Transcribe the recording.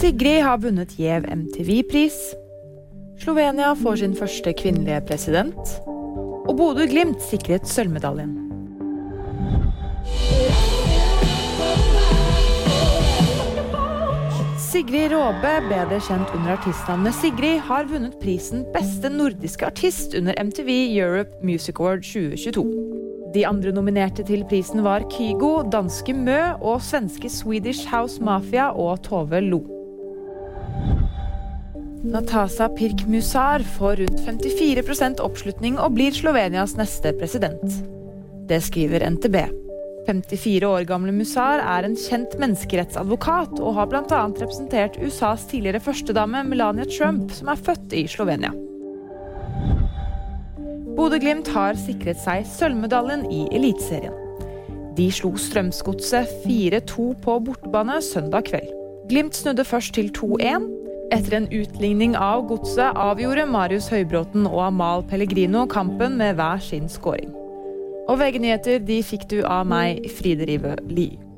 Sigrid har vunnet gjev MTV-pris. Slovenia får sin første kvinnelige president. Og Bodø-Glimt sikret sølvmedaljen. Sigrid Råbe, bedre kjent under artistnavnet Sigrid, har vunnet prisen Beste nordiske artist under MTV Europe Music Award 2022. De andre nominerte til prisen var Kygo, danske Mø og svenske Swedish House Mafia og Tove Lo. Natasa Pirk-Musar får rundt 54% oppslutning og blir Slovenias neste president. Det skriver NTB. 54 år gamle Musar er en kjent menneskerettsadvokat og har bl.a. representert USAs tidligere førstedame Melania Trump, som er født i Slovenia. Bodø-Glimt har sikret seg sølvmedaljen i Eliteserien. De slo Strømsgodset 4-2 på bortebane søndag kveld. Glimt snudde først til 2-1. Etter en utligning av godset avgjorde Marius Høybråten og Amal Pellegrino kampen med hver sin skåring. Og VG-nyheter de fikk du av meg, Fride Rive Lie.